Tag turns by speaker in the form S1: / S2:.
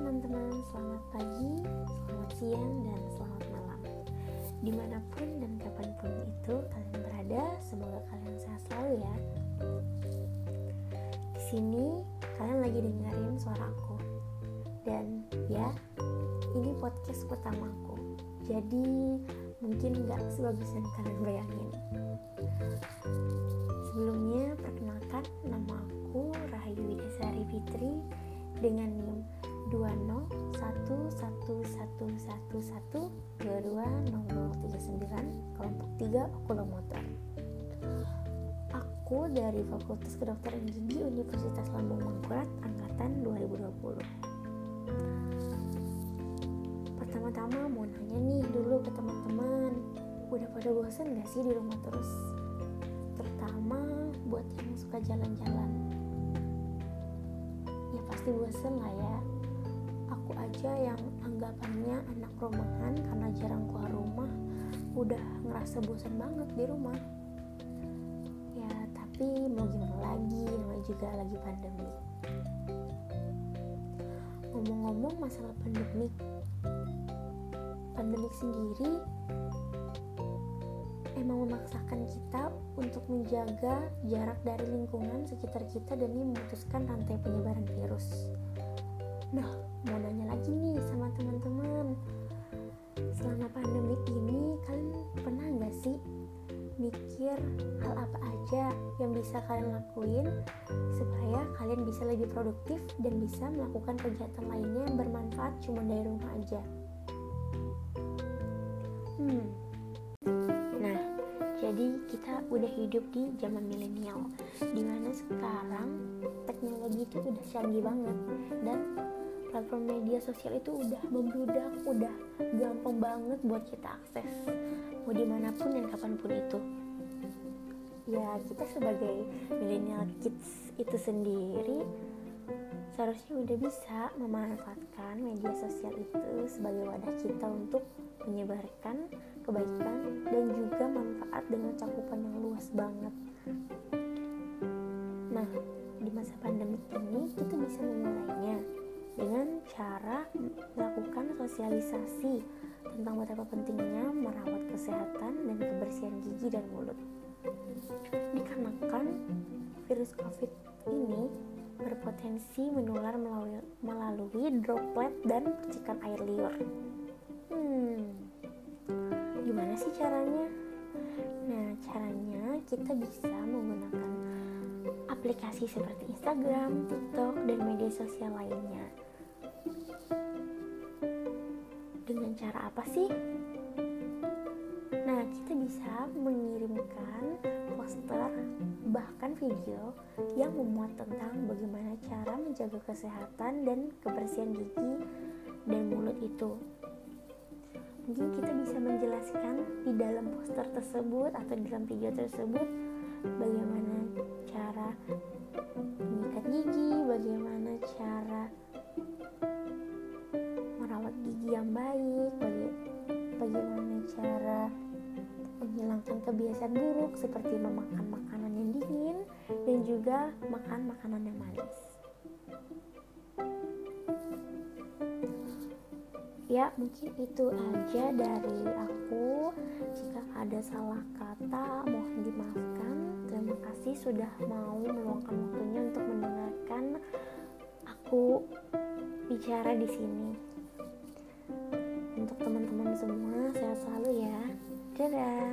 S1: teman-teman, selamat pagi, selamat siang, dan selamat malam. Di mana pun dan kapan pun itu kalian berada, semoga kalian sehat selalu ya. Di sini kalian lagi dengerin suara aku. Dan ya, ini podcast pertamaku Jadi mungkin gak sebagus yang kalian bayangin. Sebelumnya perkenalkan nama aku Rahayu Widasari Fitri dengan NIM 2011111220039 kelompok 3 okulomotor. Aku dari Fakultas Kedokteran Gigi Universitas Lambung Mangkurat angkatan 2020. Pertama-tama mau nanya nih dulu ke teman-teman, udah pada bosan gak sih di rumah terus? Terutama buat yang suka jalan-jalan. Ya pasti bosan lah ya aku aja yang anggapannya anak rumahan karena jarang keluar rumah udah ngerasa bosan banget di rumah ya tapi mau gimana lagi namanya juga lagi pandemi ngomong-ngomong masalah pandemik pandemik sendiri emang memaksakan kita untuk menjaga jarak dari lingkungan sekitar kita demi memutuskan rantai penyebaran virus. Nah, mau nanya lagi nih sama teman-teman. Selama pandemi ini, kalian pernah nggak sih mikir hal apa aja yang bisa kalian lakuin supaya kalian bisa lebih produktif dan bisa melakukan kegiatan lainnya yang bermanfaat cuma dari rumah aja? Hmm. Nah, jadi kita udah hidup di zaman milenial, di mana sekarang teknologi itu udah canggih banget dan platform media sosial itu udah membludak udah gampang banget buat kita akses mau di mana pun dan kapan pun itu. Ya kita sebagai milenial kids itu sendiri seharusnya udah bisa memanfaatkan media sosial itu sebagai wadah kita untuk menyebarkan kebaikan dan juga manfaat dengan cakupan yang luas banget. Nah di masa pandemi ini kita bisa memulainya dengan cara melakukan sosialisasi tentang betapa pentingnya merawat kesehatan dan kebersihan gigi dan mulut. Dikarenakan virus COVID ini berpotensi menular melalui, melalui droplet dan percikan air liur. Hmm, gimana sih caranya? Nah, caranya kita bisa menggunakan aplikasi seperti Instagram, TikTok, dan media sosial lainnya cara apa sih? Nah, kita bisa mengirimkan poster bahkan video yang memuat tentang bagaimana cara menjaga kesehatan dan kebersihan gigi dan mulut itu. Mungkin kita bisa menjelaskan di dalam poster tersebut atau di dalam video tersebut bagaimana baik, bagaimana cara menghilangkan kebiasaan buruk seperti memakan makanan yang dingin dan juga makan makanan yang manis. Ya, mungkin itu aja dari aku. Jika ada salah kata, mohon dimaafkan. Terima kasih sudah mau meluangkan waktunya untuk mendengarkan aku bicara di sini. Untuk teman-teman semua, sehat selalu ya. Dadah.